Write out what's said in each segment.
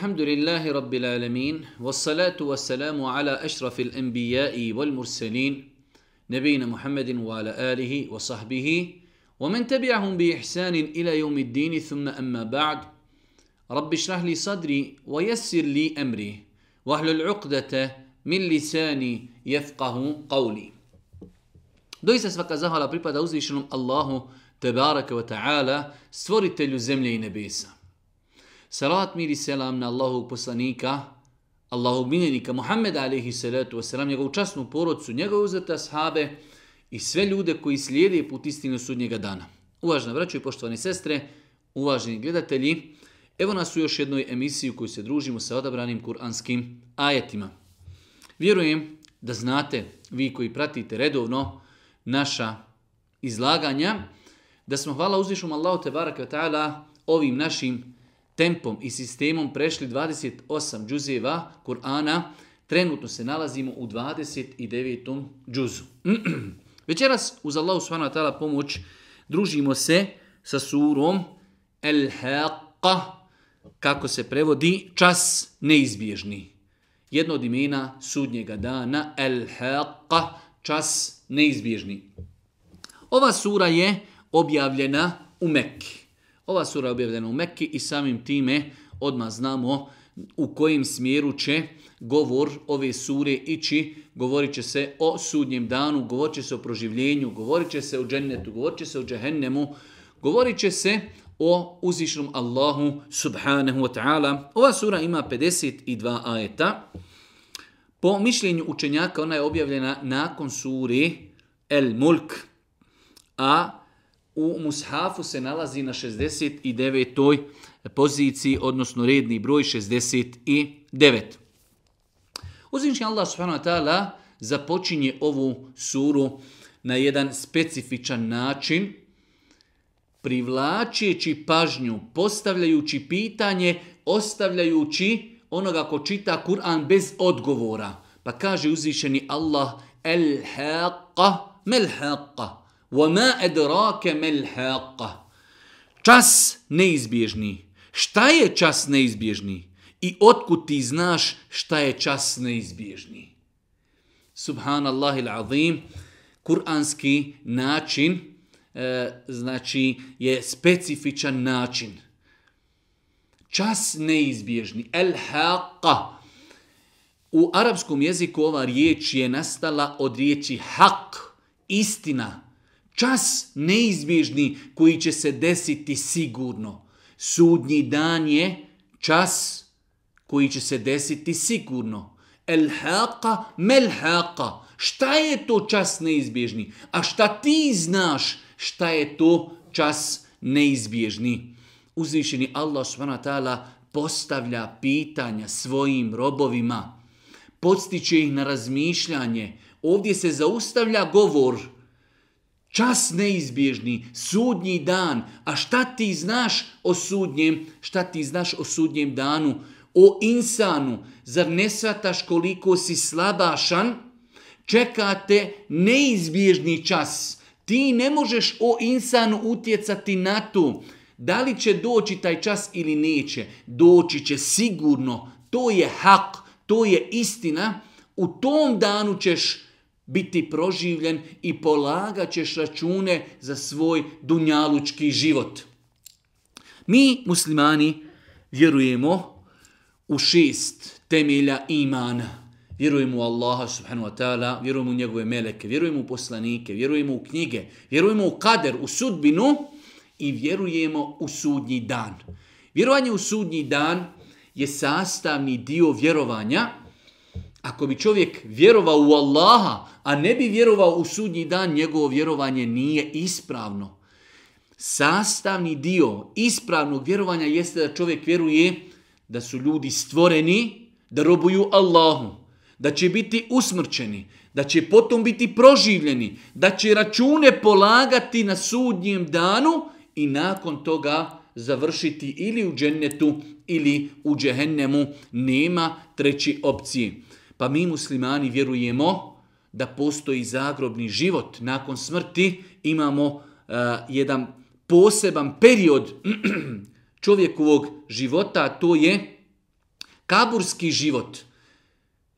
الحمد لله رب العالمين والصلاة والسلام على أشرف الأنبياء والمرسلين نبينا محمد وعلى آله وصحبه ومن تبعهم بإحسان إلى يوم الدين ثم أما بعد رب اشرح لي صدري ويسر لي أمري واحلل عقدة من لساني يفقه قولي دويس أسفق zahvala pripada uzvišenom Allahu tebaraka wa ta'ala, stvoritelju zemlje i nebesa. Salat miri selam na Allahog poslanika, Allahog minjenika Muhammeda alaihi salatu wasalam, njegovu časnu porodcu, njegovu uzeta sahabe i sve ljude koji slijede put istinu sudnjega dana. Uvažna vraću i poštovani sestre, uvaženi gledatelji, evo nas u još jednoj emisiji u kojoj se družimo sa odabranim kuranskim ajetima. Vjerujem da znate, vi koji pratite redovno naša izlaganja, da smo hvala uzvišom Allahu te baraka ta'ala ovim našim izlaganjima tempom i sistemom prešli 28 džuzeva Kur'ana, trenutno se nalazimo u 29. džuzu. Večeras uz Allahu svana tala pomoć družimo se sa surom El Haqqa, kako se prevodi, čas neizbježni. Jedno od imena sudnjega dana, El Haqqa, čas neizbježni. Ova sura je objavljena u Mekke. Ova sura je objavljena u Mekki i samim time odma znamo u kojem smjeru će govor ove sure ići. Govorit će se o sudnjem danu, govorit će se o proživljenju, govorit će se o džennetu, govorit će se o džehennemu, govorit će se o uzvišnom Allahu subhanahu wa ta'ala. Ova sura ima 52 ajeta. Po mišljenju učenjaka ona je objavljena nakon suri El Mulk, a u mushafu se nalazi na 69. poziciji, odnosno redni broj 69. Uzimšnji Allah subhanahu wa ta'ala započinje ovu suru na jedan specifičan način, privlačeći pažnju, postavljajući pitanje, ostavljajući onoga ko čita Kur'an bez odgovora. Pa kaže uzvišeni Allah, el-haqqa, mel-haqqa, وَمَا أَدْرَاكَ مَلْحَاقَ Čas neizbježni. Šta je čas neizbježni? I otkud ti znaš šta je čas neizbježni? Subhanallah il-Azim, kuranski način, e, znači je specifičan način. Čas neizbježni, el -haqa. U arapskom jeziku ova riječ je nastala od riječi haq, istina, čas neizbježni koji će se desiti sigurno. Sudnji dan je čas koji će se desiti sigurno. El haqa mel haqa. Šta je to čas neizbježni? A šta ti znaš šta je to čas neizbježni? Uzvišeni Allah subhanahu ta'ala postavlja pitanja svojim robovima. Podstiče ih na razmišljanje. Ovdje se zaustavlja govor. Govor. Čas neizbježni, sudnji dan. A šta ti znaš o sudnjem, šta ti znaš o sudnjem danu, o insanu? Zar ne svataš koliko si slabašan? Čekate neizbježni čas. Ti ne možeš o insanu utjecati na to. Da li će doći taj čas ili neće? Doći će sigurno. To je hak, to je istina. U tom danu ćeš učiniti biti proživljen i polagat ćeš račune za svoj dunjalučki život. Mi, muslimani, vjerujemo u šest temelja imana. Vjerujemo u Allaha subhanahu wa ta'ala, vjerujemo u njegove meleke, vjerujemo u poslanike, vjerujemo u knjige, vjerujemo u kader, u sudbinu i vjerujemo u sudnji dan. Vjerovanje u sudnji dan je sastavni dio vjerovanja, Ako bi čovjek vjerovao u Allaha, a ne bi vjerovao u sudnji dan, njegovo vjerovanje nije ispravno. Sastavni dio ispravnog vjerovanja jeste da čovjek vjeruje da su ljudi stvoreni, da robuju Allahu, da će biti usmrćeni, da će potom biti proživljeni, da će račune polagati na sudnjem danu i nakon toga završiti ili u džennetu ili u džehennemu. Nema treći opcije. Pa mi muslimani vjerujemo da postoji zagrobni život nakon smrti. Imamo uh, jedan poseban period čovjekovog života, to je kaburski život.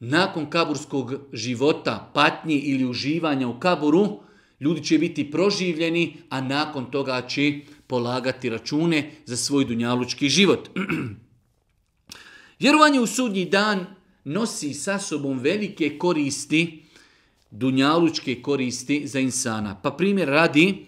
Nakon kaburskog života, patnje ili uživanja u kaburu, ljudi će biti proživljeni, a nakon toga će polagati račune za svoj dunjalučki život. Vjerovanje u sudnji dan nosi sa sobom velike koristi, dunjalučke koristi za insana. Pa primjer radi,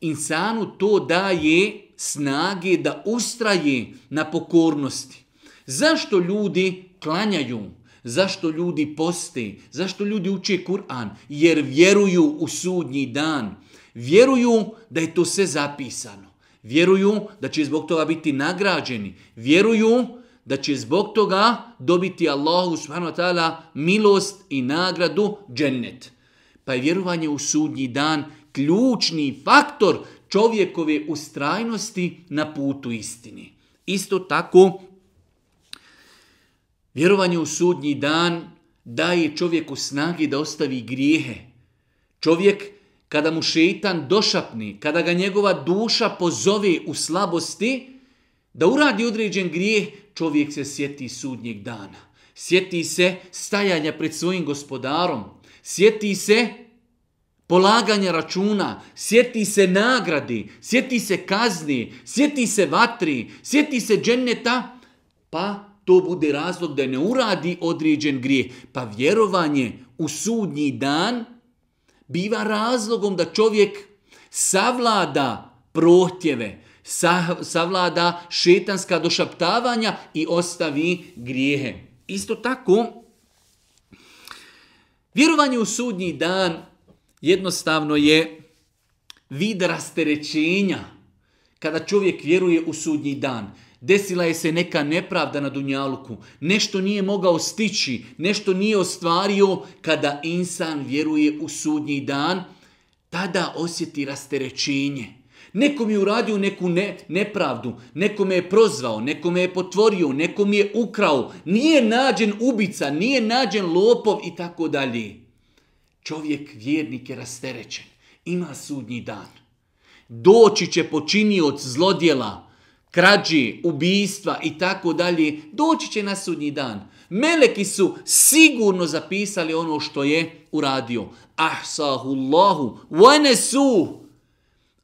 insanu to daje snage da ustraje na pokornosti. Zašto ljudi klanjaju? Zašto ljudi poste? Zašto ljudi uče Kur'an? Jer vjeruju u sudnji dan. Vjeruju da je to sve zapisano. Vjeruju da će zbog toga biti nagrađeni. Vjeruju da da će zbog toga dobiti Allahu subhanahu wa ta'ala milost i nagradu džennet. Pa je vjerovanje u sudnji dan ključni faktor čovjekove ustrajnosti na putu istini. Isto tako, vjerovanje u sudnji dan daje čovjeku snagi da ostavi grijehe. Čovjek, kada mu šeitan došapni, kada ga njegova duša pozove u slabosti, da uradi određen grijeh, čovjek se sjeti sudnjeg dana. Sjeti se stajanja pred svojim gospodarom. Sjeti se polaganja računa. Sjeti se nagradi. Sjeti se kazni. Sjeti se vatri. Sjeti se dženneta. Pa to bude razlog da ne uradi određen grijeh. Pa vjerovanje u sudnji dan biva razlogom da čovjek savlada prohtjeve, savlada šetanska došaptavanja i ostavi grijehe. Isto tako, vjerovanje u sudnji dan jednostavno je vid rasterećenja kada čovjek vjeruje u sudnji dan. Desila je se neka nepravda na Dunjaluku, nešto nije mogao stići, nešto nije ostvario kada insan vjeruje u sudnji dan, tada osjeti rasterećenje. Neko mi je uradio neku ne, nepravdu, neko me je prozvao, neko me je potvorio, neko mi je ukrao, nije nađen ubica, nije nađen lopov i tako dalje. Čovjek vjernik je rasterećen, ima sudnji dan. Doći će počinioc zlodjela, krađi, ubijstva i tako dalje, doći će na sudnji dan. Meleki su sigurno zapisali ono što je uradio. Ahsahu Allahu, vajne suh.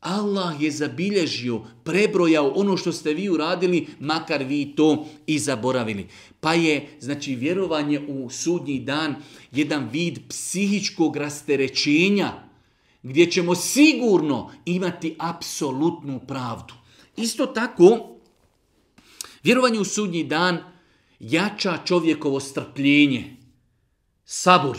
Allah je zabilježio, prebrojao ono što ste vi uradili, makar vi to i zaboravili. Pa je, znači, vjerovanje u sudnji dan jedan vid psihičkog rasterećenja gdje ćemo sigurno imati apsolutnu pravdu. Isto tako, vjerovanje u sudnji dan jača čovjekovo strpljenje, sabor,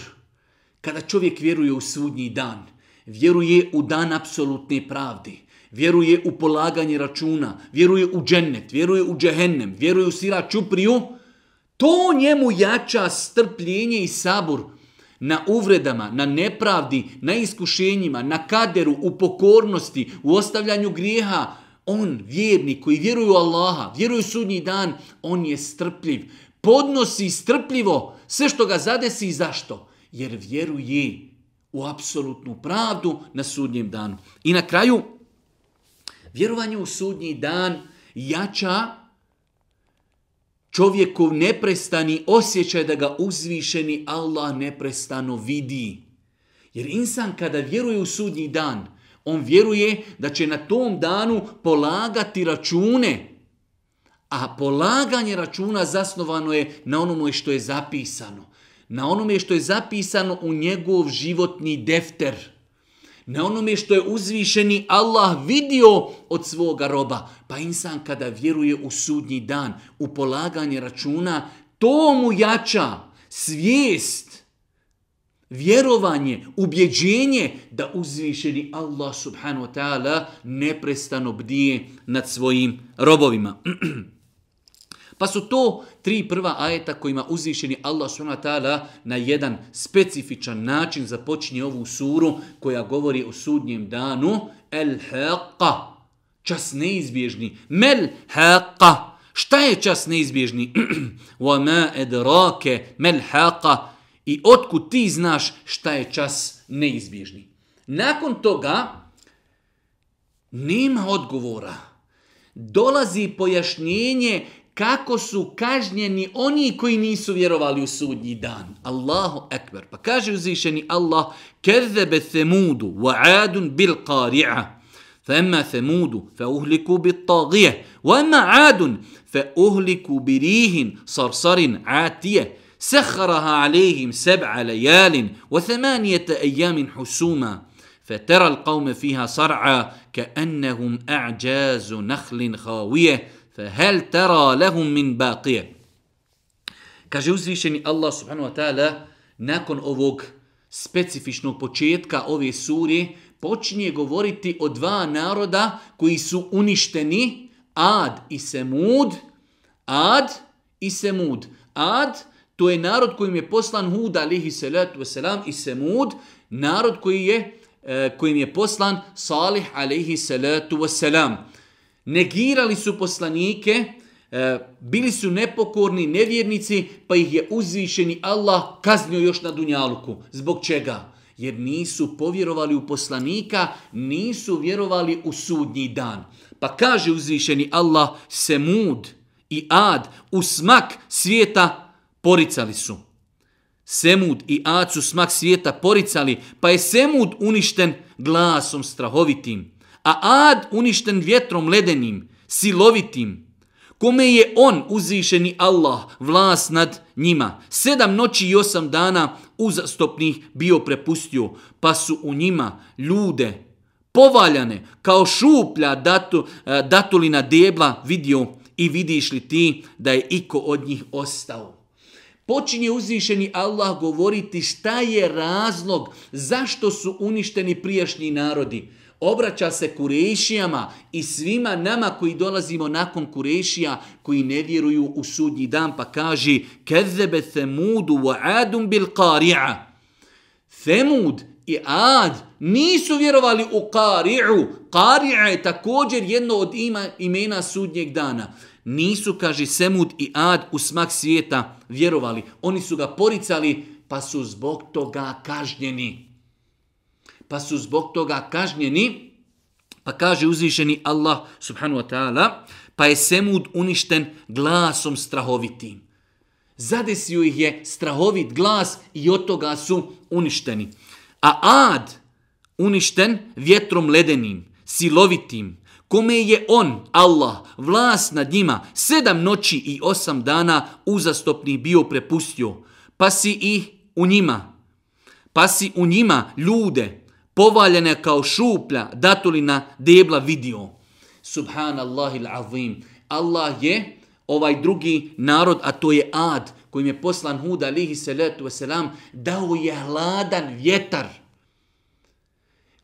kada čovjek vjeruje u sudnji dan – vjeruje u dan apsolutne pravde, vjeruje u polaganje računa, vjeruje u džennet, vjeruje u džehennem, vjeruje u sira čupriju, to njemu jača strpljenje i sabur na uvredama, na nepravdi, na iskušenjima, na kaderu, u pokornosti, u ostavljanju grijeha, on, vjernik koji vjeruje u Allaha, vjeruje u sudnji dan, on je strpljiv. Podnosi strpljivo sve što ga zadesi i zašto? Jer vjeruje. Je u apsolutnu pravdu na sudnjem danu. I na kraju, vjerovanje u sudnji dan jača čovjekov neprestani osjećaj da ga uzvišeni Allah neprestano vidi. Jer insan kada vjeruje u sudnji dan, on vjeruje da će na tom danu polagati račune, a polaganje računa zasnovano je na onome što je zapisano na onome što je zapisano u njegov životni defter. Na onome što je uzvišeni Allah vidio od svoga roba. Pa insan kada vjeruje u sudnji dan, u polaganje računa, to mu jača svijest, vjerovanje, ubjeđenje da uzvišeni Allah subhanu wa ta'ala neprestano bdije nad svojim robovima. Pa su to tri prva ajeta kojima uzvišeni Allah s.w.t. na jedan specifičan način započinje ovu suru koja govori o sudnjem danu el-haqqa, čas neizbježni, mel-haqqa. Šta je čas neizbježni? وَمَا اَدْرَاكَ مَلْحَاقَ I otkud ti znaš šta je čas neizbježni? Nakon toga nema odgovora. Dolazi pojašnjenje kako su kažnjeni oni koji nisu vjerovali u sudnji dan. Allahu ekber. Pa kaže uzvišeni Allah, kezebe semudu wa adun bil qari'a. فأما ثمود فأهلكوا بالطاغية وأما عاد فأهلكوا بريح صرصر عاتية سخرها عليهم سبع ليال وثمانية أيام حسوما فترى القوم فيها صرعى كأنهم أعجاز نخل خاوية فهل ترى لهم من باقية كاجي وزيشني الله سبحانه وتعالى nakon ovog specifičnog početka ove suri počinje govoriti o dva naroda koji su uništeni Ad i Semud Ad i Semud Ad to je narod kojim je poslan Hud alihi salatu wasalam i Semud narod koji je eh, kojim je poslan Salih alihi salatu wasalam salam negirali su poslanike, e, bili su nepokorni nevjernici, pa ih je uzvišeni Allah kaznio još na Dunjaluku. Zbog čega? Jer nisu povjerovali u poslanika, nisu vjerovali u sudnji dan. Pa kaže uzvišeni Allah, Semud i Ad u smak svijeta poricali su. Semud i Ad su smak svijeta poricali, pa je Semud uništen glasom strahovitim a ad uništen vjetrom ledenim, silovitim, kome je on uzvišeni Allah vlas nad njima. Sedam noći i osam dana uzastopnih bio prepustio, pa su u njima ljude povaljane kao šuplja datu, e, datulina debla vidio i vidiš li ti da je iko od njih ostao. Počinje uzvišeni Allah govoriti šta je razlog zašto su uništeni prijašnji narodi obraća se kurešijama i svima nama koji dolazimo nakon kurešija koji ne vjeruju u sudnji dan pa kaže kezebe semudu wa adum bil qari'a semud i ad nisu vjerovali u qari'u qari'a je također jedno od ima imena sudnjeg dana nisu kaže semud i ad u smak svijeta vjerovali oni su ga poricali pa su zbog toga kažnjeni pa su zbog toga kažnjeni, pa kaže uzvišeni Allah subhanu wa ta'ala, pa je Semud uništen glasom strahovitim. Zadesio ih je strahovit glas i od toga su uništeni. A ad uništen vjetrom ledenim, silovitim, kome je on, Allah, vlas nad njima, sedam noći i osam dana uzastopnih bio prepustio, pa si ih u njima, pa si u njima ljude, povaljene kao šuplja datulina debla vidio. Subhanallah il azim. Allah je ovaj drugi narod, a to je ad, kojim je poslan Hud alihi salatu wasalam, dao je hladan vjetar,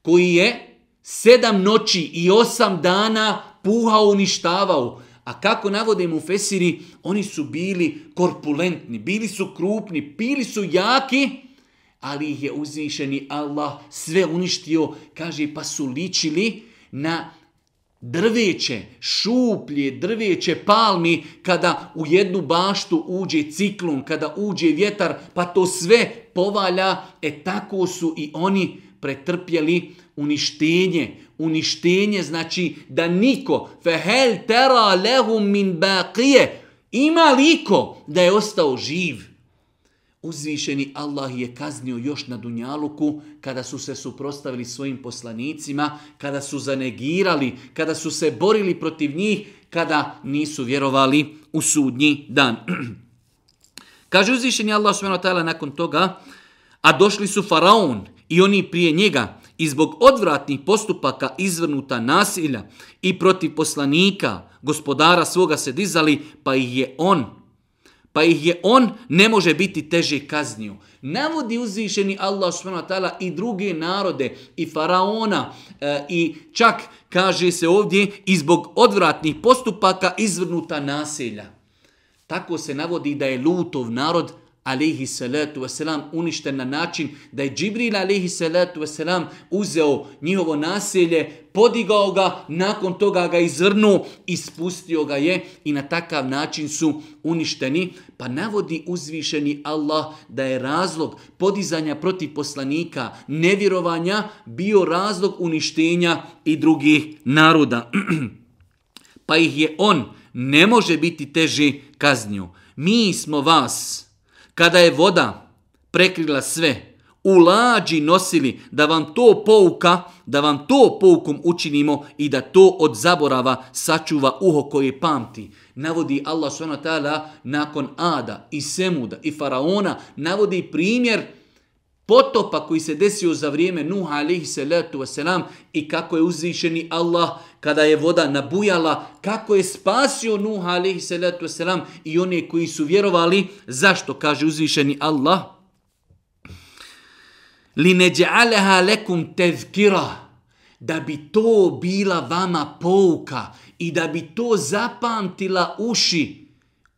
koji je sedam noći i osam dana puhao, uništavao. A kako navode mu Fesiri, oni su bili korpulentni, bili su krupni, bili su jaki, ali ih je uzvišeni Allah sve uništio, kaže, pa su ličili na drveće, šuplje, drveće, palmi, kada u jednu baštu uđe ciklon, kada uđe vjetar, pa to sve povalja, e tako su i oni pretrpjeli uništenje, uništenje znači da niko fehel tera lehum min baqije ima liko da je ostao živ uzvišeni Allah je kaznio još na Dunjaluku kada su se suprostavili svojim poslanicima, kada su zanegirali, kada su se borili protiv njih, kada nisu vjerovali u sudnji dan. Kaže uzvišeni Allah s.w.t. nakon toga, a došli su Faraon i oni prije njega, i zbog odvratnih postupaka izvrnuta nasilja i protiv poslanika, gospodara svoga se dizali, pa ih je on pa ih je on ne može biti teže kaznio. Navodi uzvišeni Allah s.w.t. i druge narode, i faraona, e, i čak, kaže se ovdje, i zbog odvratnih postupaka izvrnuta naselja. Tako se navodi da je lutov narod, alaihi salatu wasalam, uništen na način da je Džibril alaihi salatu wasalam uzeo njihovo naselje, podigao ga, nakon toga ga izvrnuo, ispustio ga je i na takav način su uništeni. Pa navodi uzvišeni Allah da je razlog podizanja protiv poslanika, nevjerovanja, bio razlog uništenja i drugih naroda. pa ih je on, ne može biti teži kaznju. Mi smo vas, kada je voda prekrila sve, u lađi nosili da vam to pouka, da vam to poukom učinimo i da to od zaborava sačuva uho koje pamti. Navodi Allah s.a. nakon Ada i Semuda i Faraona, navodi primjer Faraona, potopa koji se desio za vrijeme Nuha alihi salatu wasalam i kako je uzvišeni Allah kada je voda nabujala, kako je spasio Nuha alihi salatu wasalam i one koji su vjerovali, zašto kaže uzvišeni Allah? Li neđa'aleha lekum tevkira, da bi to bila vama pouka i da bi to zapamtila uši,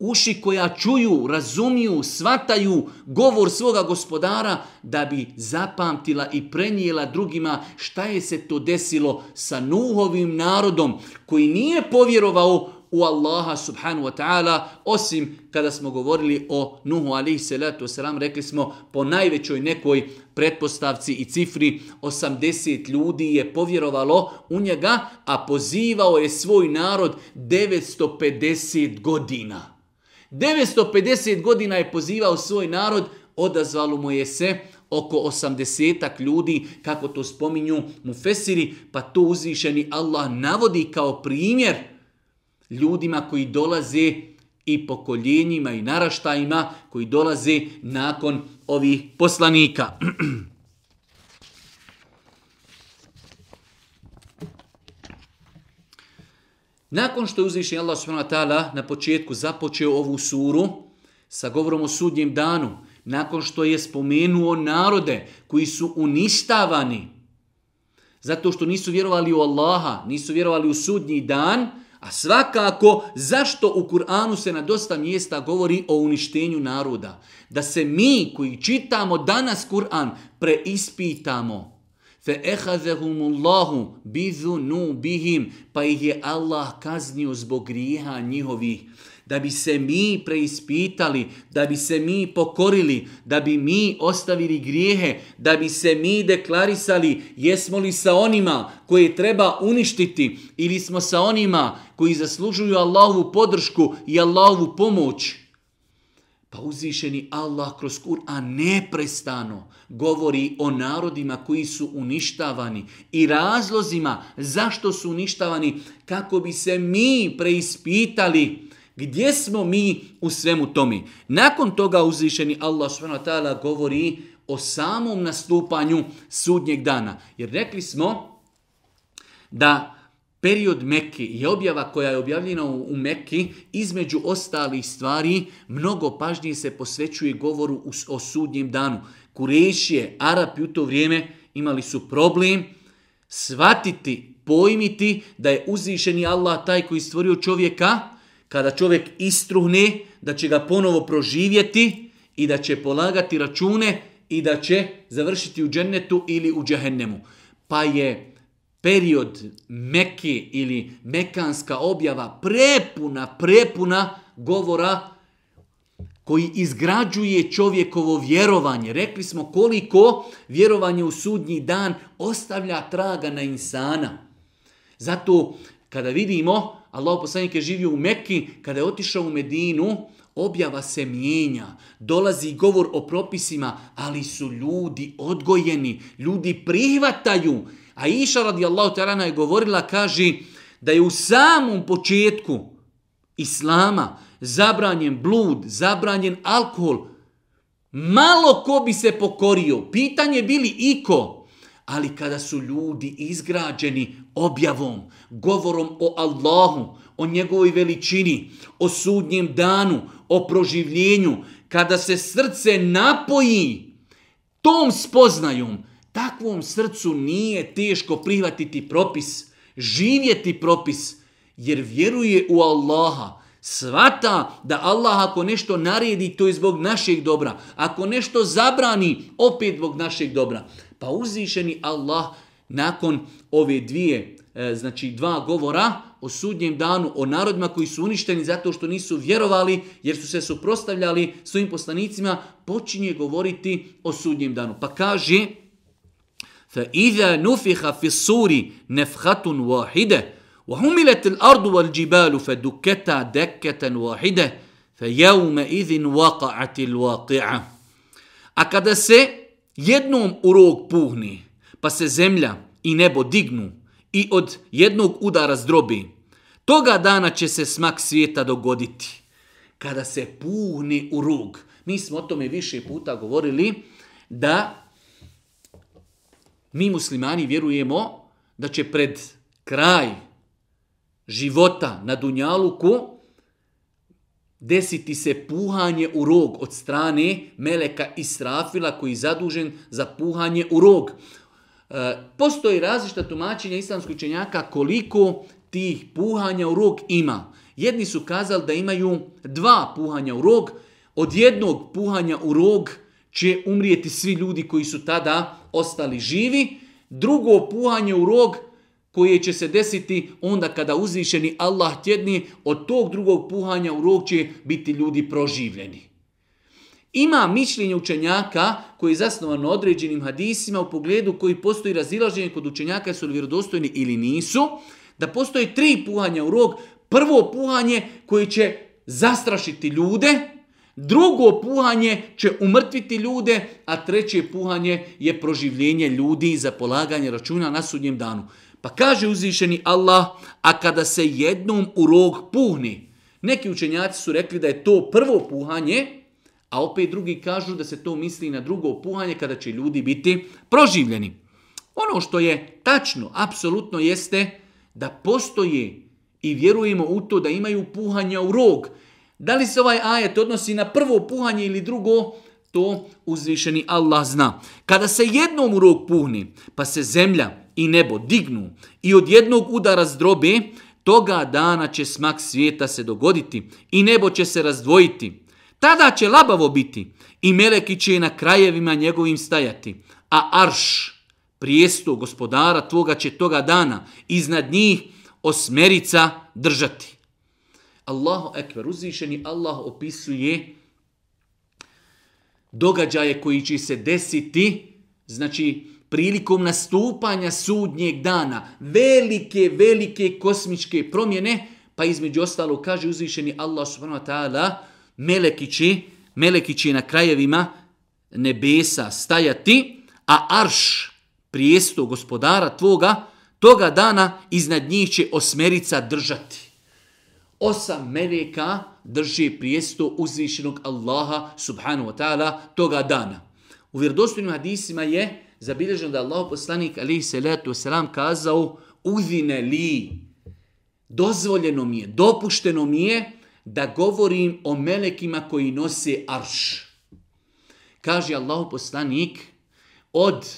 uši koja čuju, razumiju, svataju govor svoga gospodara da bi zapamtila i prenijela drugima šta je se to desilo sa Nuhovim narodom koji nije povjerovao u Allaha subhanu wa ta'ala osim kada smo govorili o Nuhu alaihi salatu wasalam rekli smo po najvećoj nekoj pretpostavci i cifri 80 ljudi je povjerovalo u njega a pozivao je svoj narod 950 godina. 950 godina je pozivao svoj narod, odazvalo mu je se oko 80-ak ljudi, kako to spominju mu fesiri, pa to uzvišeni Allah navodi kao primjer ljudima koji dolaze i pokoljenjima i naraštajima koji dolaze nakon ovih poslanika. Nakon što je uzvišen Allah s.w.t. na početku započeo ovu suru sa govorom o sudnjem danu, nakon što je spomenuo narode koji su uništavani zato što nisu vjerovali u Allaha, nisu vjerovali u sudnji dan, a svakako zašto u Kur'anu se na dosta mjesta govori o uništenju naroda? Da se mi koji čitamo danas Kur'an preispitamo – fe ehazehum Allahu bizu nu bihim, pa ih je Allah kaznio zbog grijeha njihovih, da bi se mi preispitali, da bi se mi pokorili, da bi mi ostavili grijehe, da bi se mi deklarisali jesmo li sa onima koje treba uništiti ili smo sa onima koji zaslužuju Allahovu podršku i Allahovu pomoć. Pa uzvišeni Allah kroz Kur'an neprestano govori o narodima koji su uništavani i razlozima zašto su uništavani kako bi se mi preispitali gdje smo mi u svemu tomi. Nakon toga uzvišeni Allah s.w.t. govori o samom nastupanju sudnjeg dana. Jer rekli smo da period Mekke i objava koja je objavljena u, u Mekke, između ostalih stvari, mnogo pažnije se posvećuje govoru u, o sudnjem danu. Kurešije, Arapi u to vrijeme imali su problem svatiti, pojmiti da je uzvišeni Allah taj koji stvorio čovjeka, kada čovjek istruhne, da će ga ponovo proživjeti i da će polagati račune i da će završiti u džennetu ili u džahennemu. Pa je period Mekke ili Mekanska objava prepuna, prepuna govora koji izgrađuje čovjekovo vjerovanje. Rekli smo koliko vjerovanje u sudnji dan ostavlja traga na insana. Zato kada vidimo, Allah poslanik je živio u Mekki, kada je otišao u Medinu, objava se mijenja, dolazi govor o propisima, ali su ljudi odgojeni, ljudi prihvataju, A Iša radijallahu ta'ala je govorila, kaže da je u samom početku Islama zabranjen blud, zabranjen alkohol. Malo ko bi se pokorio. Pitanje bili iko. Ali kada su ljudi izgrađeni objavom, govorom o Allahu, o njegovoj veličini, o sudnjem danu, o proživljenju, kada se srce napoji tom spoznajom, takvom srcu nije teško prihvatiti propis, živjeti propis, jer vjeruje u Allaha. Svata da Allah ako nešto naredi, to je zbog našeg dobra. Ako nešto zabrani, opet zbog našeg dobra. Pa uzvišeni Allah nakon ove dvije, e, znači dva govora o sudnjem danu, o narodima koji su uništeni zato što nisu vjerovali, jer su se suprostavljali svojim poslanicima, počinje govoriti o sudnjem danu. Pa kaže... فَإِذَا نُفِخَ فِي السُّورِ نَفْخَةٌ وَاحِدَةٌ وَهُمِلَتِ الْأَرْضُ وَالْجِبَالُ فَدُكَّتَا دَكَّةً وَاحِدَةً فَيَوْمَ إِذٍ وَقَعَتِ الْوَاقِعَةِ A kada se jednom urok puhni, pa se zemlja i nebo dignu i od jednog udara zdrobi, toga dana će se smak svijeta dogoditi. Kada se puhni urok, mi smo o tome više puta govorili, da Mi muslimani vjerujemo da će pred kraj života na Dunjaluku desiti se puhanje u rog od strane Meleka Israfila koji je zadužen za puhanje u rog. E, postoji različita tumačenja islamskoj čenjaka koliko tih puhanja u rog ima. Jedni su kazali da imaju dva puhanja u rog. Od jednog puhanja u rog će umrijeti svi ljudi koji su tada ostali živi. Drugo puhanje u rog koje će se desiti onda kada uzvišeni Allah tjedni, od tog drugog puhanja u rog će biti ljudi proživljeni. Ima mišljenje učenjaka koji je zasnovano određenim hadisima u pogledu koji postoji razilaženje kod učenjaka su li vjerodostojni ili nisu, da postoje tri puhanja u rog. Prvo puhanje koje će zastrašiti ljude – Drugo puhanje će umrtviti ljude, a treće puhanje je proživljenje ljudi za polaganje računa na sudnjem danu. Pa kaže uzvišeni Allah, a kada se jednom u rog puhni, neki učenjaci su rekli da je to prvo puhanje, a opet drugi kažu da se to misli na drugo puhanje kada će ljudi biti proživljeni. Ono što je tačno, apsolutno jeste da postoje i vjerujemo u to da imaju puhanja u rog, Da li se ovaj ajet odnosi na prvo puhanje ili drugo, to uzvišeni Allah zna. Kada se jednom urok puhni, pa se zemlja i nebo dignu i od jednog udara zdrobe, toga dana će smak svijeta se dogoditi i nebo će se razdvojiti. Tada će labavo biti i meleki će na krajevima njegovim stajati, a arš, prijesto gospodara tvoga će toga dana iznad njih osmerica držati. Allahu ekber, uzvišeni Allah opisuje događaje koji će se desiti, znači prilikom nastupanja sudnjeg dana, velike, velike kosmičke promjene, pa između ostalo kaže uzvišeni Allah subhanahu wa ta'ala, melekići, melekići na krajevima nebesa stajati, a arš, prijesto gospodara tvoga, toga dana iznad njih će osmerica držati osam meleka drži prijesto uzvišenog Allaha subhanahu wa ta'ala toga dana. U vjerodostojnim hadisima je zabilježeno da Allah poslanik alihi salatu wasalam kazao uzine li, dozvoljeno mi je, dopušteno mi je da govorim o melekima koji nose arš. Kaže Allah poslanik od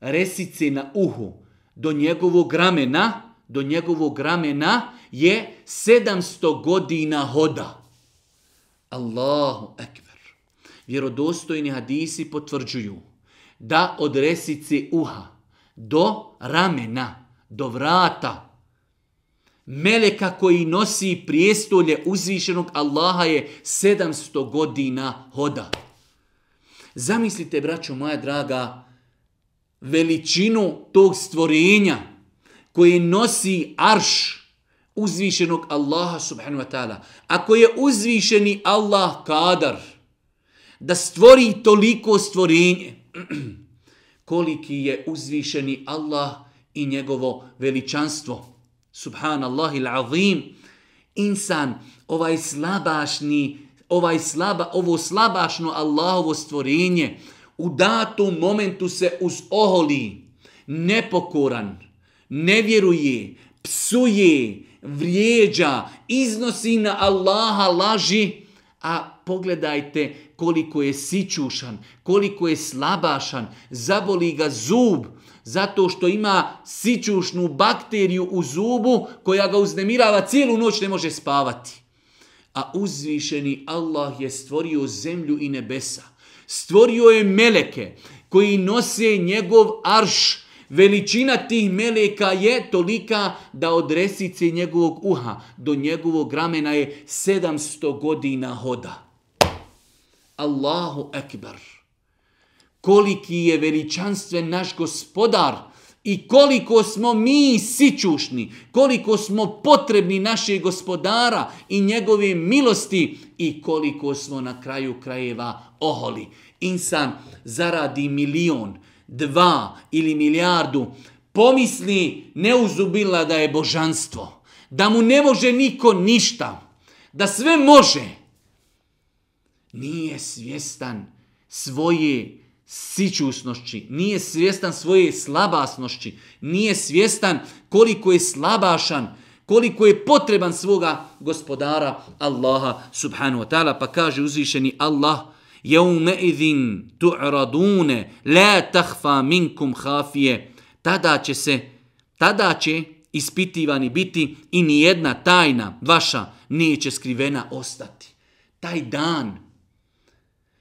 resice na uhu do njegovog ramena, do njegovog ramena, je 700 godina hoda. Allahu ekber. Vjerodostojni hadisi potvrđuju da od resice uha do ramena, do vrata, meleka koji nosi prijestolje uzvišenog Allaha je 700 godina hoda. Zamislite, braćo moja draga, veličinu tog stvorenja koje nosi arš, uzvišenog Allaha subhanahu wa ta'ala. Ako je uzvišeni Allah kadar da stvori toliko stvorenje, koliki je uzvišeni Allah i njegovo veličanstvo. Subhanallah il azim. Insan, ovaj slabašni, ovaj slaba, ovo slabašno Allahovo stvorenje, u datom momentu se uz oholi, nepokoran, nevjeruje, psuje, psuje, vrijeđa, iznosi na Allaha laži, a pogledajte koliko je sićušan, koliko je slabašan, zaboli ga zub, zato što ima sićušnu bakteriju u zubu koja ga uznemirava cijelu noć ne može spavati. A uzvišeni Allah je stvorio zemlju i nebesa. Stvorio je meleke koji nose njegov arš, Veličina tih meleka je tolika da od resice njegovog uha do njegovog ramena je 700 godina hoda. Allahu ekber. Koliki je veličanstven naš gospodar i koliko smo mi sićušni, koliko smo potrebni našeg gospodara i njegove milosti i koliko smo na kraju krajeva oholi. Insan zaradi milion, dva ili milijardu, pomisli neuzubila da je božanstvo, da mu ne može niko ništa, da sve može, nije svjestan svoje sićusnošći, nije svjestan svoje slabasnošći, nije svjestan koliko je slabašan, koliko je potreban svoga gospodara Allaha subhanu wa ta'ala, pa kaže uzvišeni Allah, jevme idin tu'radune la tahfa minkum hafije tada će se tada će ispitivani biti i ni jedna tajna vaša nije će skrivena ostati taj dan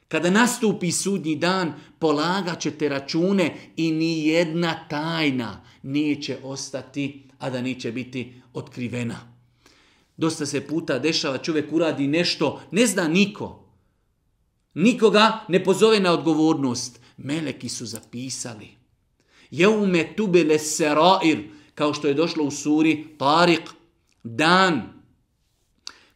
kada nastupi sudnji dan polagat ćete račune i ni jedna tajna nije će ostati a da nije će biti otkrivena Dosta se puta dešava, čovjek uradi nešto, ne zna niko, Nikoga ne pozove na odgovornost. Meleki su zapisali. Jeume tubele serair, kao što je došlo u suri Tariq, dan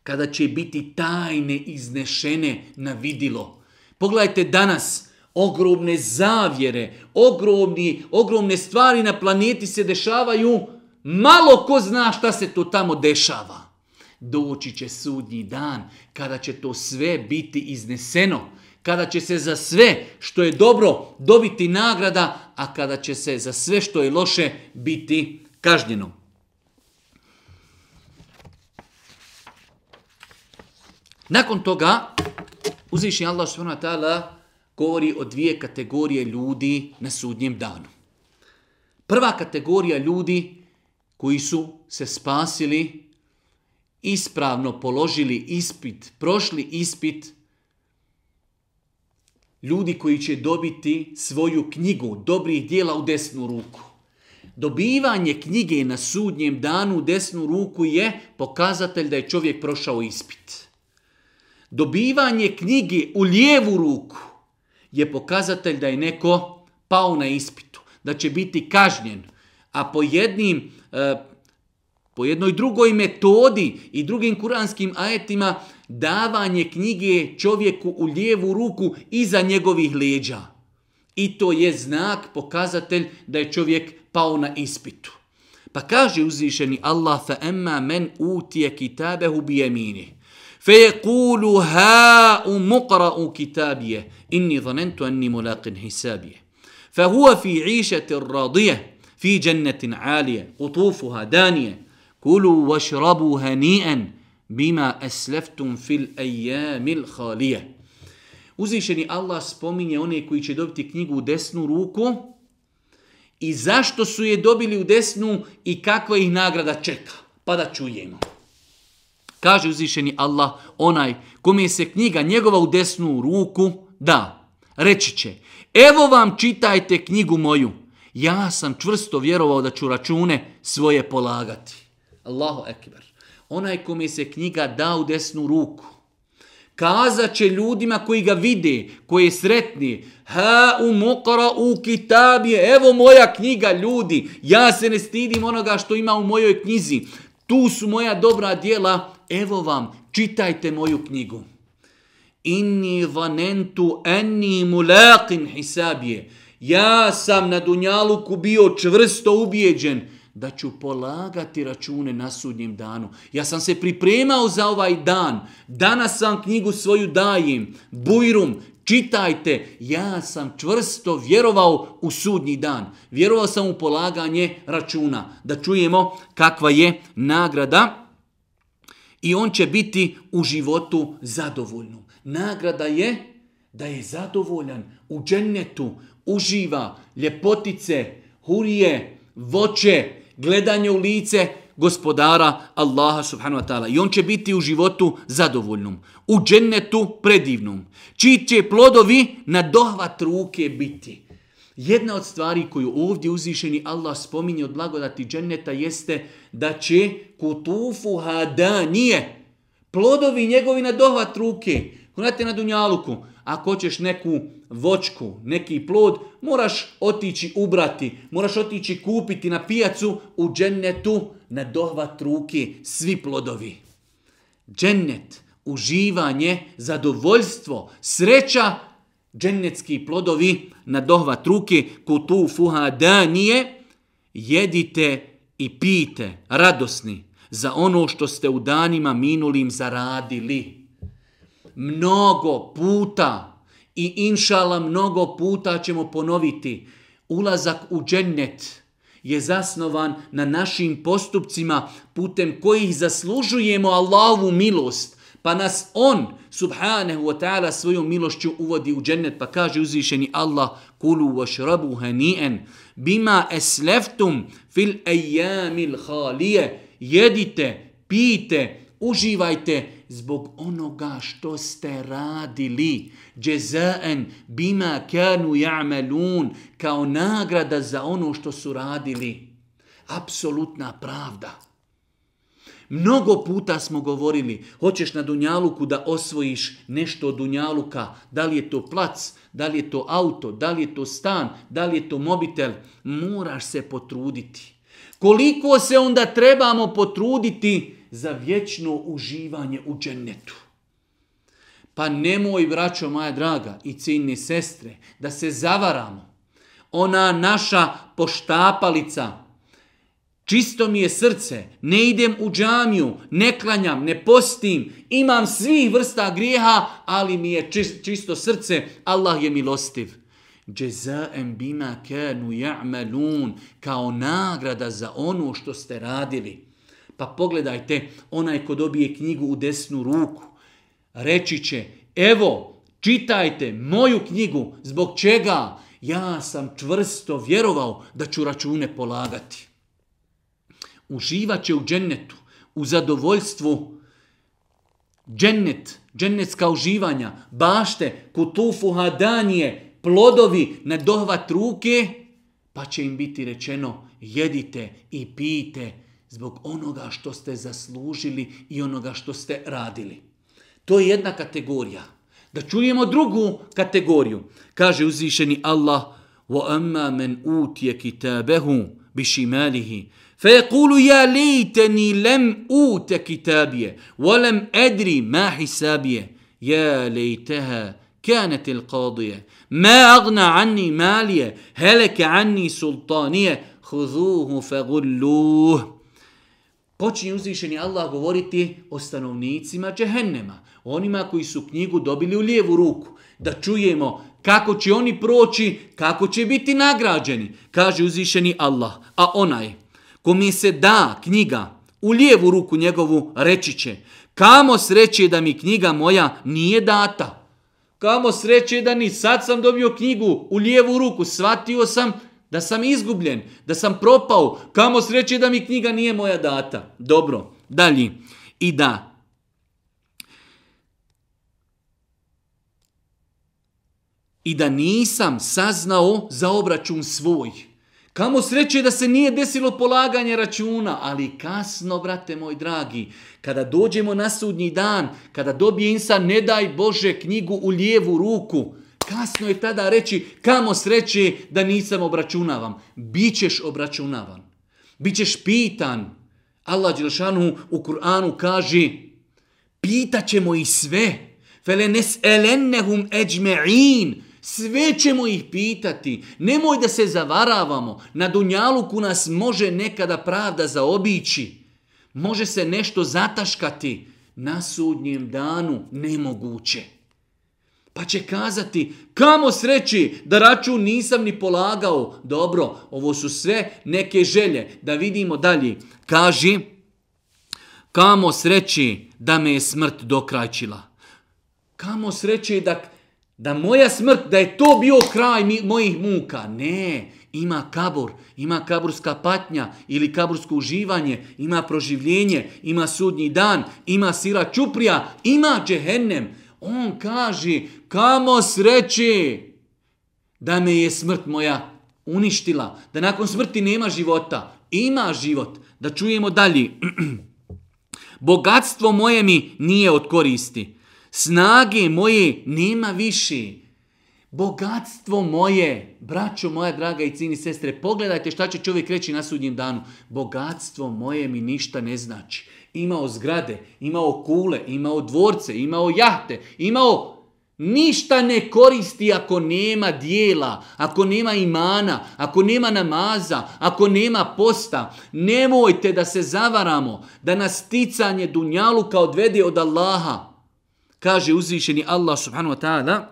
kada će biti tajne iznešene na vidilo. Pogledajte danas, ogromne zavjere, ogromni, ogromne stvari na planeti se dešavaju, malo ko zna šta se to tamo dešava doći će sudnji dan kada će to sve biti izneseno, kada će se za sve što je dobro dobiti nagrada, a kada će se za sve što je loše biti kažnjeno. Nakon toga, uzvišnji Allah s.w.t. govori o dvije kategorije ljudi na sudnjem danu. Prva kategorija ljudi koji su se spasili ispravno položili ispit, prošli ispit, ljudi koji će dobiti svoju knjigu dobrih dijela u desnu ruku. Dobivanje knjige na sudnjem danu u desnu ruku je pokazatelj da je čovjek prošao ispit. Dobivanje knjige u lijevu ruku je pokazatelj da je neko pao na ispitu, da će biti kažnjen. A po jednim e, po jednoj drugoj metodi i drugim kuranskim ajetima davanje knjige čovjeku u lijevu ruku iza njegovih leđa. I to je znak, pokazatelj da je čovjek pao na ispitu. Pa kaže uzvišeni Allah fa emma men utije kitabehu bi jemini. Fe je kulu ha u mukra u kitabije inni zanentu enni mulaqin hisabije. Fe huva fi išete radije fi džennetin alije, utufuha danije kulu vašrabu hanijen bima esleftum fil ejamil halije. Uzvišeni Allah spominje one koji će dobiti knjigu u desnu ruku i zašto su je dobili u desnu i kakva ih nagrada čeka. Pa da čujemo. Kaže uzvišeni Allah onaj kome se knjiga njegova u desnu ruku da. Reći će, evo vam čitajte knjigu moju. Ja sam čvrsto vjerovao da ću račune svoje polagati. Allahu ekber. Onaj kome se knjiga da u desnu ruku, kazat će ljudima koji ga vide, koji je sretni, ha u mokara u kitabije, evo moja knjiga ljudi, ja se ne stidim onoga što ima u mojoj knjizi, tu su moja dobra dijela, evo vam, čitajte moju knjigu. Inni vanentu enni mulaqin hisabije. Ja sam na Dunjaluku bio čvrsto ubijeđen, da ću polagati račune na sudnjem danu. Ja sam se pripremao za ovaj dan. Danas sam knjigu svoju dajem. Bujrum, čitajte. Ja sam čvrsto vjerovao u sudnji dan. Vjerovao sam u polaganje računa. Da čujemo kakva je nagrada. I on će biti u životu zadovoljnu. Nagrada je da je zadovoljan u džennetu, uživa ljepotice, hurije, voće, gledanje u lice gospodara Allaha subhanahu wa ta'ala. I on će biti u životu zadovoljnom, u džennetu predivnom. Čiji će plodovi na dohvat ruke biti. Jedna od stvari koju ovdje uzvišeni Allah spominje od blagodati dženneta jeste da će kutufu hada nije. Plodovi njegovi na dohvat ruke. Gledajte na dunjaluku ako hoćeš neku vočku, neki plod, moraš otići ubrati, moraš otići kupiti na pijacu u džennetu na dohvat ruke svi plodovi. Džennet, uživanje, zadovoljstvo, sreća, džennetski plodovi na dohvat ruke, kutu fuha danije, jedite i pite, radosni, za ono što ste u danima minulim zaradili mnogo puta i inšala mnogo puta ćemo ponoviti ulazak u džennet je zasnovan na našim postupcima putem kojih zaslužujemo Allahovu milost pa nas on subhanahu wa ta'ala svojom milošću uvodi u džennet pa kaže uzvišeni Allah kulu washrabu hanien bima esleftum fil ejamil halije jedite, pijte uživajte zbog onoga što ste radili. Džezaen bima kanu ja'melun kao nagrada za ono što su radili. Apsolutna pravda. Mnogo puta smo govorili, hoćeš na Dunjaluku da osvojiš nešto od Dunjaluka, da li je to plac, da li je to auto, da li je to stan, da li je to mobitel, moraš se potruditi. Koliko se onda trebamo potruditi da za vječno uživanje u džennetu. Pa nemoj, braćo moja draga i cijenine sestre, da se zavaramo. Ona naša poštapalica, čisto mi je srce, ne idem u džamiju, ne klanjam, ne postim, imam svih vrsta grijeha, ali mi je čist, čisto srce, Allah je milostiv. Jazaa'an bima kanu ya'malun kao nagrada za ono što ste radili. Pa pogledajte, onaj ko dobije knjigu u desnu ruku, reći će, evo, čitajte moju knjigu, zbog čega ja sam čvrsto vjerovao da ću račune polagati. Uživat će u džennetu, u zadovoljstvu džennet, džennetska uživanja, bašte, kutufu, hadanije, plodovi na dohvat ruke, pa će im biti rečeno jedite i pijte džennet zbog onoga što ste zaslužili i onoga što ste radili. To je jedna kategorija. Da čujemo drugu kategoriju. Kaže uzvišeni Allah: "Wa amma man utiya kitabahu bi shimalihi, fa yaqulu ya laytani lam uta kitabiye wa lam adri ma hisabiye. Ya laytaha kanat al-qadiya. Ma aghna anni maliye, halaka anni sultaniye." خذوه فغلوه počinje uzvišeni Allah govoriti o stanovnicima džehennema, onima koji su knjigu dobili u lijevu ruku, da čujemo kako će oni proći, kako će biti nagrađeni, kaže uzvišeni Allah. A onaj, kom je se da knjiga u lijevu ruku njegovu, reći će, kamo sreće da mi knjiga moja nije data. Kamo sreće da ni sad sam dobio knjigu u lijevu ruku, shvatio sam, da sam izgubljen, da sam propao, kamo sreće da mi knjiga nije moja data. Dobro, dalje. I da, i da nisam saznao za obračun svoj. Kamo sreće da se nije desilo polaganje računa, ali kasno, brate moj dragi, kada dođemo na sudnji dan, kada dobije insan, ne daj Bože, knjigu u lijevu ruku, kasno je tada reći kamo sreće da nisam obračunavam. Bićeš obračunavan. Bićeš pitan. Allah Đelšanu u Kur'anu kaže pitaćemo ih sve. Fele nes elennehum eđme'in. Sve ćemo ih pitati. Nemoj da se zavaravamo. Na Dunjaluku nas može nekada pravda zaobići. Može se nešto zataškati na sudnjem danu nemoguće. Pa će kazati, kamo sreći da račun nisam ni polagao. Dobro, ovo su sve neke želje. Da vidimo dalje. Kaži, kamo sreći da me je smrt dokraćila. Kamo sreći da, da moja smrt, da je to bio kraj mi, mojih muka. Ne, ima kabur, ima kaburska patnja ili kabursko uživanje, ima proživljenje, ima sudnji dan, ima sira čuprija, ima džehennem. Ima džehennem. On kaže, kamo sreće da me je smrt moja uništila, da nakon smrti nema života, ima život, da čujemo dalje. Bogatstvo moje mi nije od koristi, snage moje nema više. Bogatstvo moje, braćo moja draga i cini sestre, pogledajte šta će čovjek reći na sudnjem danu. Bogatstvo moje mi ništa ne znači imao zgrade, imao kule, imao dvorce, imao jahte, imao ništa ne koristi ako nema dijela, ako nema imana, ako nema namaza, ako nema posta. Nemojte da se zavaramo da nas ticanje dunjaluka odvede od Allaha. Kaže uzvišeni Allah subhanahu wa ta'ala,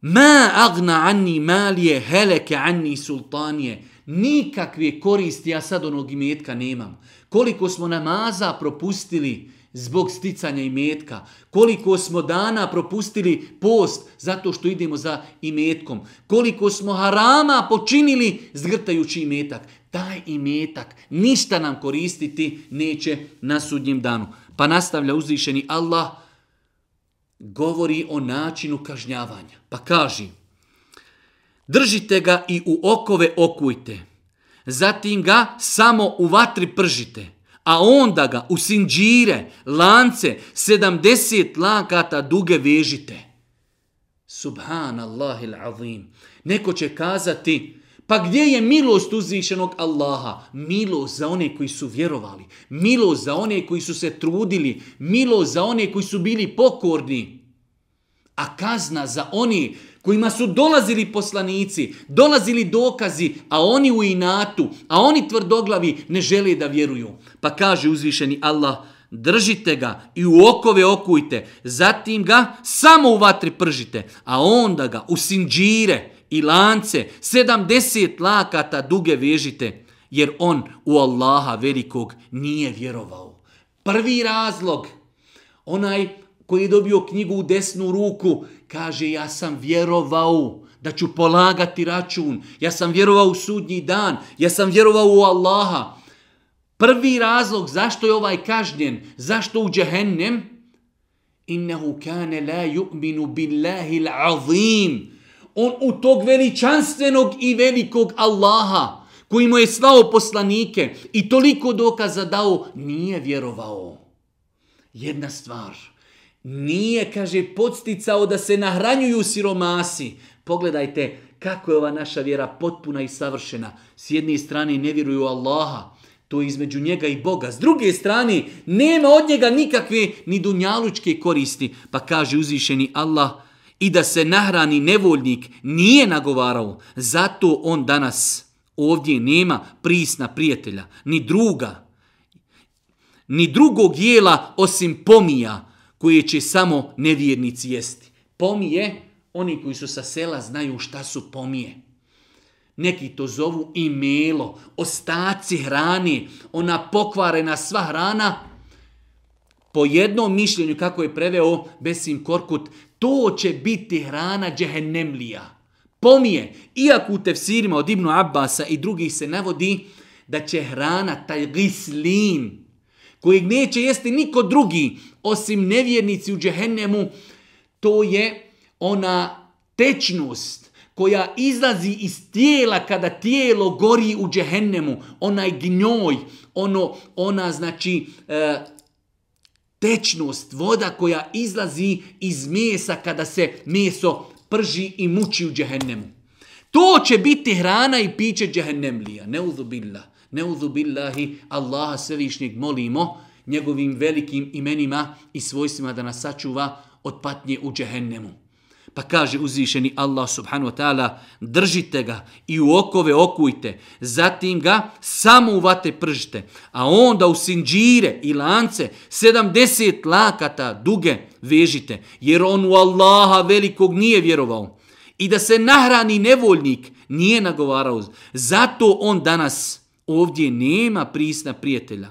Ma agna anni malije, heleke anni sultanije, nikakve koristi ja sad onog imetka nemam. Koliko smo namaza propustili zbog sticanja imetka, koliko smo dana propustili post zato što idemo za imetkom, koliko smo harama počinili zgrtajući imetak, taj imetak ništa nam koristiti neće na sudnjem danu. Pa nastavlja uzvišeni Allah, govori o načinu kažnjavanja. Pa kaži, držite ga i u okove okujte. Zatim ga samo u vatri pržite, a onda ga u sinđire, lance, 70 lakata duge vežite. Subhanallahil azim. Neko će kazati, pa gdje je milost uzvišenog Allaha? Milost za one koji su vjerovali, milost za one koji su se trudili, milost za one koji su bili pokorni. A kazna za oni kojima su dolazili poslanici, dolazili dokazi, a oni u inatu, a oni tvrdoglavi ne žele da vjeruju. Pa kaže uzvišeni Allah, držite ga i u okove okujte, zatim ga samo u vatri pržite, a onda ga u sinđire i lance, 70 lakata duge vežite, jer on u Allaha velikog nije vjerovao. Prvi razlog, onaj koji je dobio knjigu u desnu ruku, kaže ja sam vjerovao da ću polagati račun, ja sam vjerovao u sudnji dan, ja sam vjerovao u Allaha. Prvi razlog zašto je ovaj kažnjen, zašto u džehennem, innehu kane la yu'minu billahi l'azim, on u tog veličanstvenog i velikog Allaha, koji mu je slao poslanike i toliko dokaza dao, nije vjerovao. Jedna stvar – nije, kaže, podsticao da se nahranjuju siromasi. Pogledajte kako je ova naša vjera potpuna i savršena. S jedne strane ne vjeruju Allaha, to je između njega i Boga. S druge strane, nema od njega nikakve ni dunjalučke koristi. Pa kaže uzvišeni Allah, i da se nahrani nevoljnik nije nagovarao, zato on danas ovdje nema prisna prijatelja, ni druga, ni drugog jela osim pomija, koje će samo nevjernici jesti. Pomije, oni koji su sa sela znaju šta su pomije. Neki to zovu i melo, ostaci hrani, ona pokvarena sva hrana. Po jednom mišljenju kako je preveo Besim Korkut, to će biti hrana džehennemlija. Pomije, iako u tefsirima od Ibnu Abbasa i drugih se navodi da će hrana taj gislin, kojeg neće jesti niko drugi osim nevjernici u džehennemu, to je ona tečnost koja izlazi iz tijela kada tijelo gori u džehennemu, onaj gnjoj, ono, ona znači e, tečnost, voda koja izlazi iz mesa kada se meso prži i muči u džehennemu. To će biti hrana i piće džehennemlija, neuzubillah. Neuzu billahi, Allaha svevišnjeg molimo njegovim velikim imenima i svojstvima da nas sačuva od patnje u džehennemu. Pa kaže uzvišeni Allah subhanu wa ta'ala, držite ga i u okove okujte, zatim ga samo u vate pržite, a onda u sinđire i lance 70 lakata duge vežite, jer on u Allaha velikog nije vjerovao. I da se nahrani nevoljnik nije nagovarao, zato on danas vjerovao ovdje nema prisna prijatelja.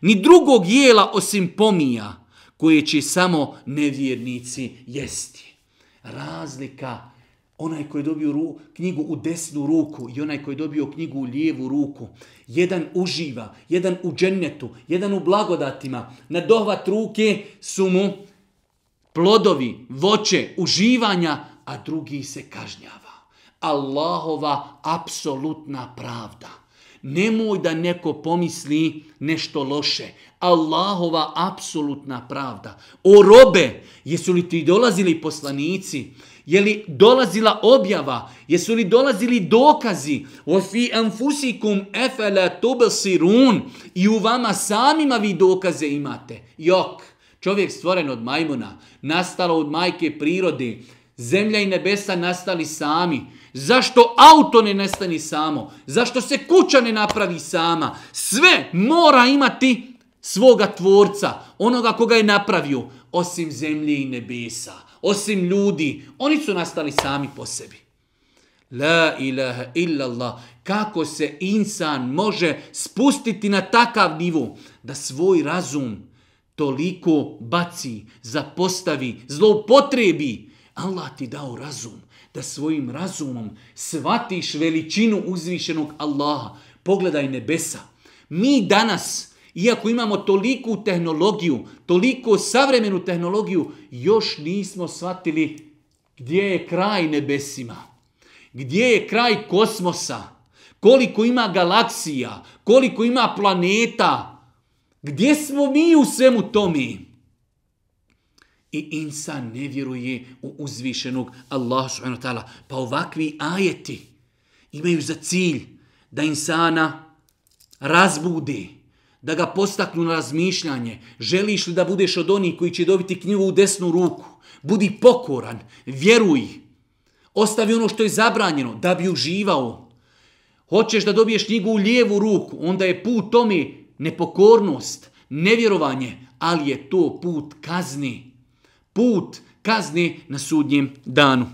Ni drugog jela osim pomija koje će samo nevjernici jesti. Razlika onaj koji je dobio ru, knjigu u desnu ruku i onaj koji je dobio knjigu u lijevu ruku. Jedan uživa, jedan u džennetu, jedan u blagodatima. Na dohvat ruke su mu plodovi, voće, uživanja, a drugi se kažnjava. Allahova apsolutna pravda nemoj da neko pomisli nešto loše. Allahova apsolutna pravda. O robe, jesu li ti dolazili poslanici? Je li dolazila objava? Jesu li dolazili dokazi? O fi anfusikum efele tobesirun. I u vama samima vi dokaze imate. Jok, čovjek stvoren od majmuna, nastalo od majke prirode, zemlja i nebesa nastali sami. Zašto auto ne nestani samo? Zašto se kuća ne napravi sama? Sve mora imati svoga tvorca, onoga koga je napravio, osim zemlje i nebesa, osim ljudi. Oni su nastali sami po sebi. La ilaha illallah. Kako se insan može spustiti na takav nivu da svoj razum toliko baci, zapostavi, zlopotrebi? Allah ti dao razum da svojim razumom svatiš veličinu uzvišenog Allaha. Pogledaj nebesa. Mi danas, iako imamo toliku tehnologiju, toliko savremenu tehnologiju, još nismo shvatili gdje je kraj nebesima. Gdje je kraj kosmosa? Koliko ima galaksija? Koliko ima planeta? Gdje smo mi u svemu tome? Mi? I insan ne vjeruje u uzvišenog Allah subhanahu wa ta'ala. Pa ovakvi ajeti imaju za cilj da insana razbude, da ga postaknu na razmišljanje. Želiš li da budeš od onih koji će dobiti knjivu u desnu ruku? Budi pokoran, vjeruj, ostavi ono što je zabranjeno da bi uživao. Hoćeš da dobiješ knjigu u lijevu ruku, onda je put tome nepokornost, nevjerovanje, ali je to put kazni put kazne na sudnjem danu.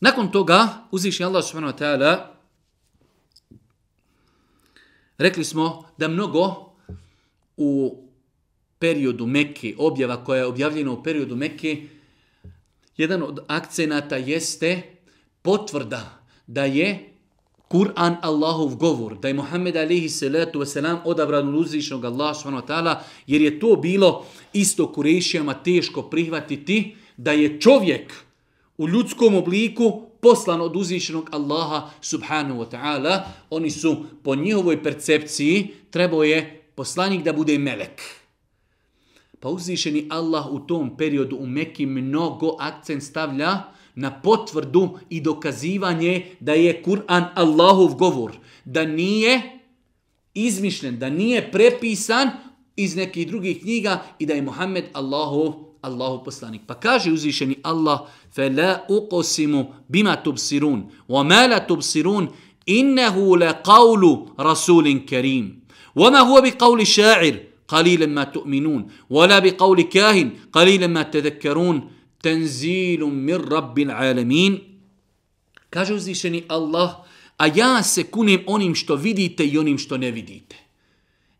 Nakon toga uzviši Allah subhanahu wa ta'ala rekli smo da mnogo u periodu Mekke, objava koja je objavljena u periodu Mekke, jedan od akcenata jeste potvrda da je Kur'an Allahov govor, da je Muhammed alihi salatu wasalam odabran u uzvišnog Allah s.w.t. jer je to bilo isto kurešijama teško prihvatiti da je čovjek u ljudskom obliku poslan od uzvišnog Allaha subhanahu wa ta'ala. Oni su po njihovoj percepciji trebao je poslanik da bude melek. Pa uzvišeni Allah u tom periodu u Mekki mnogo akcent stavlja na potvrdu i dokazivanje da je Kur'an Allahov govor, da nije izmišljen, da nije prepisan iz nekih drugih knjiga i da je Muhammed Allahov Allahu poslanik. Pa kaže uzvišeni Allah, فَلَا أُقْسِمُ بِمَا تُبْسِرُونَ وَمَا لَا تُبْسِرُونَ إِنَّهُ لَقَوْلُ رَسُولٍ كَرِيمٍ وَمَا هُوَ بِقَوْلِ شَاعِرٍ قَلِيلًا مَا تُؤْمِنُونَ وَلَا بِقَوْلِ كَاهِنٍ قَلِيلًا مَا تَذَكَّرُونَ tenzilum mir rabbil alemin. Kaže uzvišeni Allah, a ja se kunem onim što vidite i onim što ne vidite.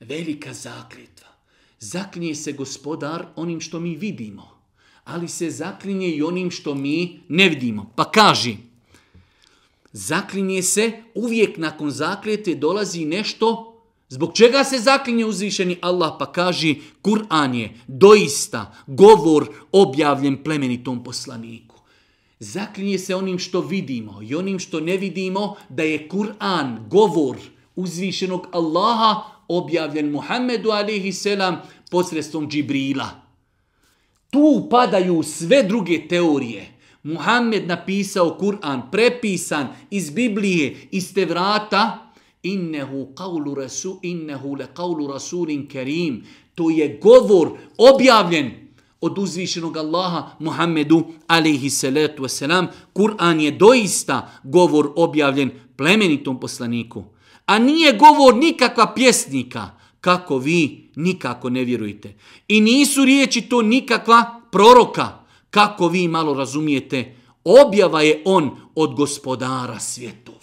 Velika zakljetva. Zaklinje se gospodar onim što mi vidimo, ali se zaklinje i onim što mi ne vidimo. Pa kaži, zaklinje se, uvijek nakon zakljete dolazi nešto Zbog čega se zaklinje uzvišeni Allah pa kaže Kur'an je doista govor objavljen plemenitom poslaniku. Zaklinje se onim što vidimo i onim što ne vidimo da je Kur'an govor uzvišenog Allaha objavljen Muhammedu alihi selam posredstvom Džibrila. Tu padaju sve druge teorije. Muhammed napisao Kur'an prepisan iz Biblije, iz te vrata, innehu qawlu rasul innehu laqawlu rasulin karim to je govor objavljen od uzvišenog Allaha Muhammedu alejhi salatu vesselam Kur'an je doista govor objavljen plemenitom poslaniku a nije govor nikakva pjesnika kako vi nikako ne vjerujete i nisu riječi to nikakva proroka kako vi malo razumijete objava je on od gospodara svjetova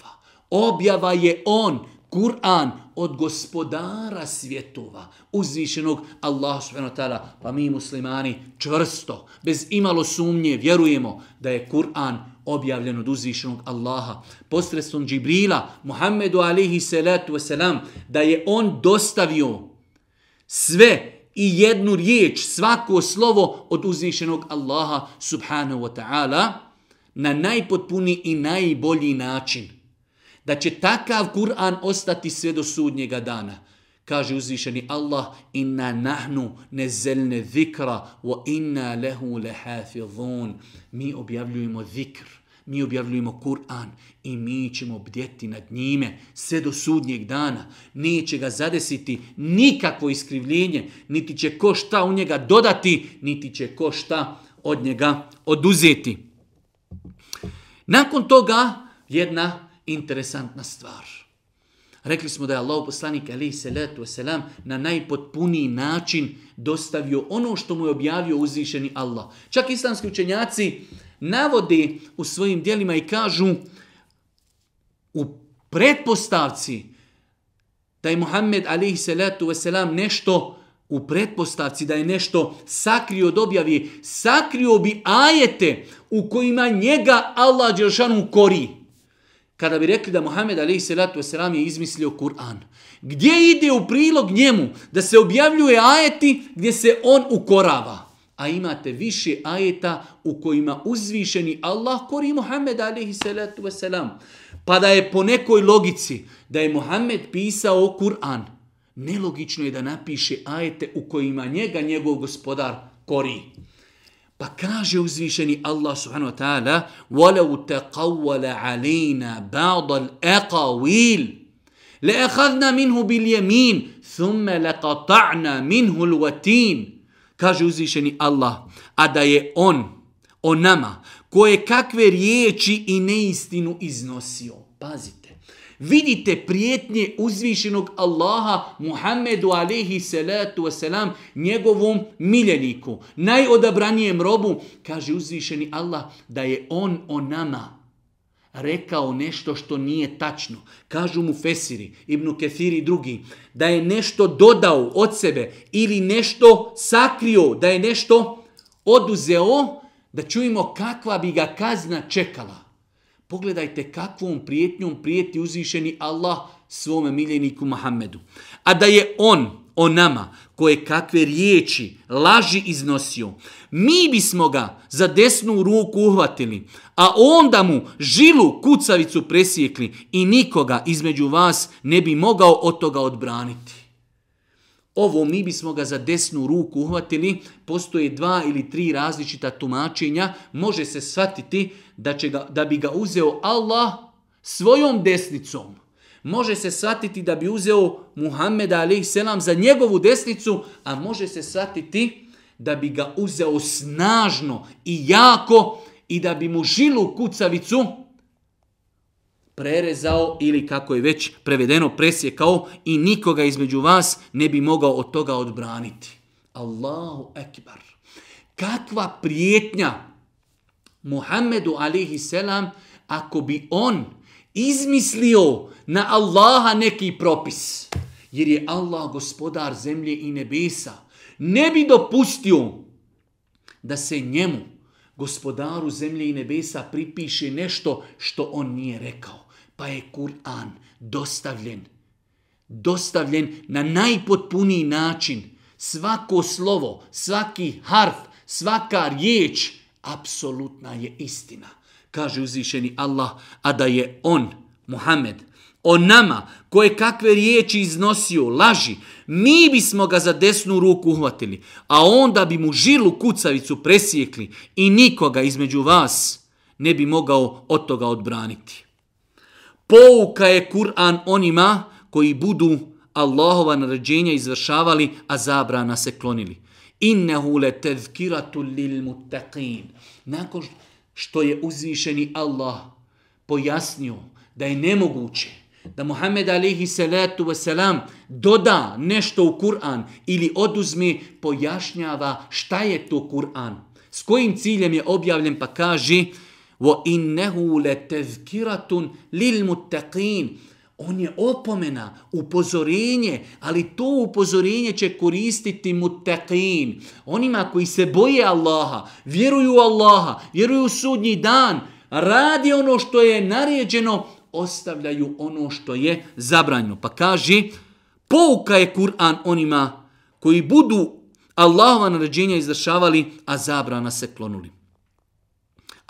objava je on, Kur'an, od gospodara svjetova, uzvišenog Allaha subhanahu wa ta'ala, pa mi muslimani čvrsto, bez imalo sumnje, vjerujemo da je Kur'an objavljen od uzvišenog Allaha, posredstvom Džibrila, Muhammedu alihi salatu wasalam, da je on dostavio sve i jednu riječ, svako slovo od uzvišenog Allaha subhanahu wa ta'ala, na najpotpuniji i najbolji način – da će takav Kur'an ostati sve do sudnjega dana. Kaže uzvišeni Allah, inna nahnu nezelne zikra, wa inna lehu lehafidhun. Mi objavljujemo zikr, mi objavljujemo Kur'an i mi ćemo bdjeti nad njime sve do sudnjeg dana. Neće ga zadesiti nikakvo iskrivljenje, niti će ko šta u njega dodati, niti će ko šta od njega oduzeti. Nakon toga jedna interesantna stvar. Rekli smo da je Allah poslanik Ali Salatu Wasalam na najpotpuniji način dostavio ono što mu je objavio uzvišeni Allah. Čak islamski učenjaci navode u svojim dijelima i kažu u pretpostavci da je Muhammed Ali Salatu Wasalam nešto u pretpostavci da je nešto sakrio od objavi, sakrio bi ajete u kojima njega Allah Đeršanu koriji kada bi rekli da Muhammed alaihi salatu wasalam je izmislio Kur'an. Gdje ide u prilog njemu da se objavljuje ajeti gdje se on ukorava? A imate više ajeta u kojima uzvišeni Allah kori Muhammed alaihi salatu wasalam. Pa da je po nekoj logici da je Muhammed pisao Kur'an, nelogično je da napiše ajete u kojima njega njegov gospodar kori. Pa kaže uzvišeni Allah subhanahu wa ta'ala وَلَوْ تَقَوَّلَ عَلَيْنَا بَعْضَ الْأَقَوِيلِ لَأَخَذْنَا مِنْهُ بِالْيَمِينِ ثُمَّ لَقَطَعْنَا مِنْهُ الْوَتِينِ Kaže uzvišeni Allah, a da je on, o nama, koje kakve riječi i neistinu iznosio. Pazite vidite prijetnje uzvišenog Allaha Muhammedu alaihi salatu wasalam njegovom miljeniku, najodabranijem robu, kaže uzvišeni Allah da je on o nama rekao nešto što nije tačno. Kažu mu Fesiri, Ibnu Kefir i drugi, da je nešto dodao od sebe ili nešto sakrio, da je nešto oduzeo, da čujemo kakva bi ga kazna čekala. Pogledajte kakvom prijetnjom prijeti uzvišeni Allah svome miljeniku Mohamedu. A da je on o nama koje kakve riječi laži iznosio, mi bismo ga za desnu ruku uhvatili, a onda mu žilu kucavicu presjekli i nikoga između vas ne bi mogao od toga odbraniti ovo mi bismo ga za desnu ruku uhvatili, postoje dva ili tri različita tumačenja, može se shvatiti da, će ga, da bi ga uzeo Allah svojom desnicom. Može se shvatiti da bi uzeo Muhammed alaih selam za njegovu desnicu, a može se shvatiti da bi ga uzeo snažno i jako i da bi mu žilu kucavicu prerezao ili kako je već prevedeno presjekao i nikoga između vas ne bi mogao od toga odbraniti. Allahu ekbar. Kakva prijetnja Muhammedu alihi selam ako bi on izmislio na Allaha neki propis. Jer je Allah gospodar zemlje i nebesa. Ne bi dopustio da se njemu, gospodaru zemlje i nebesa, pripiše nešto što on nije rekao pa je Kur'an dostavljen. Dostavljen na najpotpuniji način. Svako slovo, svaki harf, svaka riječ, apsolutna je istina. Kaže uzvišeni Allah, a da je on, Muhammed, o nama, koje kakve riječi iznosio, laži, mi bismo ga za desnu ruku uhvatili, a onda bi mu žilu kucavicu presjekli i nikoga između vas ne bi mogao od toga odbraniti pouka je Kur'an onima koji budu Allahova naređenja izvršavali, a zabrana se klonili. Innehu le tezkiratu lil mutaqin. Nakon što je uzvišeni Allah pojasnio da je nemoguće da Muhammed alihi salatu wasalam doda nešto u Kur'an ili oduzme, pojašnjava šta je to Kur'an. S kojim ciljem je objavljen pa kaže وَإِنَّهُ لَتَذْكِرَةٌ لِلْمُتَّقِينَ On je opomena, upozorenje, ali to upozorenje će koristiti mutaqin. Onima koji se boje Allaha, vjeruju Allaha, vjeruju sudnji dan, radi ono što je naređeno, ostavljaju ono što je zabranjeno. Pa kaže, pouka je Kur'an onima koji budu Allahova naređenja izdršavali, a zabrana se klonuli.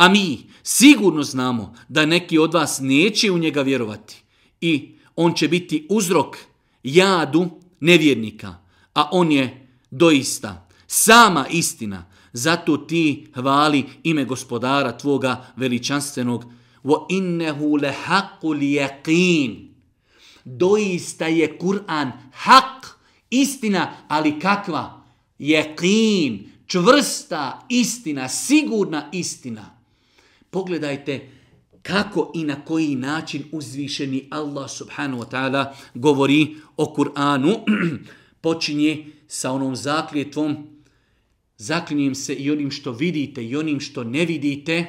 A mi sigurno znamo da neki od vas neće u njega vjerovati i on će biti uzrok jadu nevjernika, a on je doista sama istina. Zato ti hvali ime gospodara tvoga veličanstvenog. Wa innehu le haqu Doista je Kur'an hak, istina, ali kakva? Jekin, čvrsta istina, sigurna istina pogledajte kako i na koji način uzvišeni Allah subhanahu wa ta'ala govori o Kur'anu, počinje sa onom zakljetvom, zaklinjem se i onim što vidite i onim što ne vidite,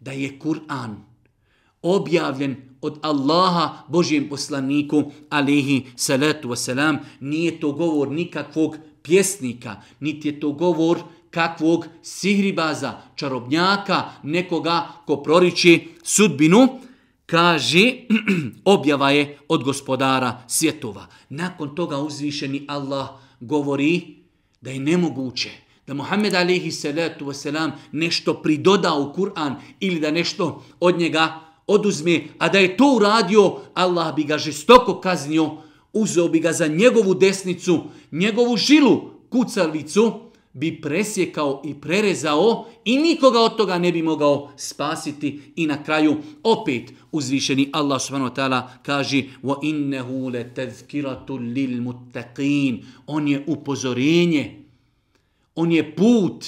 da je Kur'an objavljen od Allaha, Božijem poslaniku, alihi salatu wasalam, nije to govor nikakvog pjesnika, niti je to govor kakvog sihribaza, čarobnjaka, nekoga ko proriči sudbinu, kaže, objava je od gospodara svjetova. Nakon toga uzvišeni Allah govori da je nemoguće da Muhammed alaihi salatu wasalam nešto pridoda u Kur'an ili da nešto od njega oduzme, a da je to uradio, Allah bi ga žestoko kaznio, uzeo bi ga za njegovu desnicu, njegovu žilu, kucalvicu, bi presjekao i prerezao i nikoga od toga ne bi mogao spasiti i na kraju opet uzvišeni Allah subhanahu wa ta'ala kaže wa innahu latadhkiratun lil muttaqin on je upozorenje on je put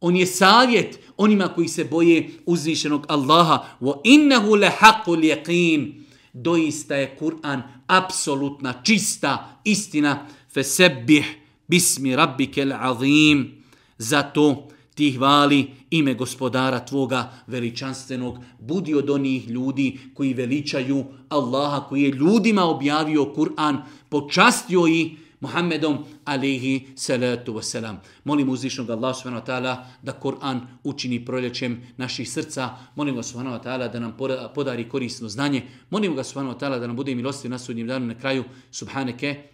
on je savjet onima koji se boje uzvišenog Allaha wa innahu lahaqul yaqin doista je Kur'an apsolutna čista istina fasabbih bismi rabbike l'azim, zato ti hvali ime gospodara tvoga veličanstvenog, budi od onih ljudi koji veličaju Allaha, koji je ljudima objavio Kur'an, počastio i Muhammedom alihi salatu wasalam. Molim uzvišnog Allah subhanahu wa ta'ala da Kur'an učini proljećem naših srca. Molim ga subhanahu wa ta'ala da nam podari korisno znanje. Molim ga subhanahu wa ta'ala da nam bude milosti na sudnjem danu na kraju. Subhaneke. Subhaneke.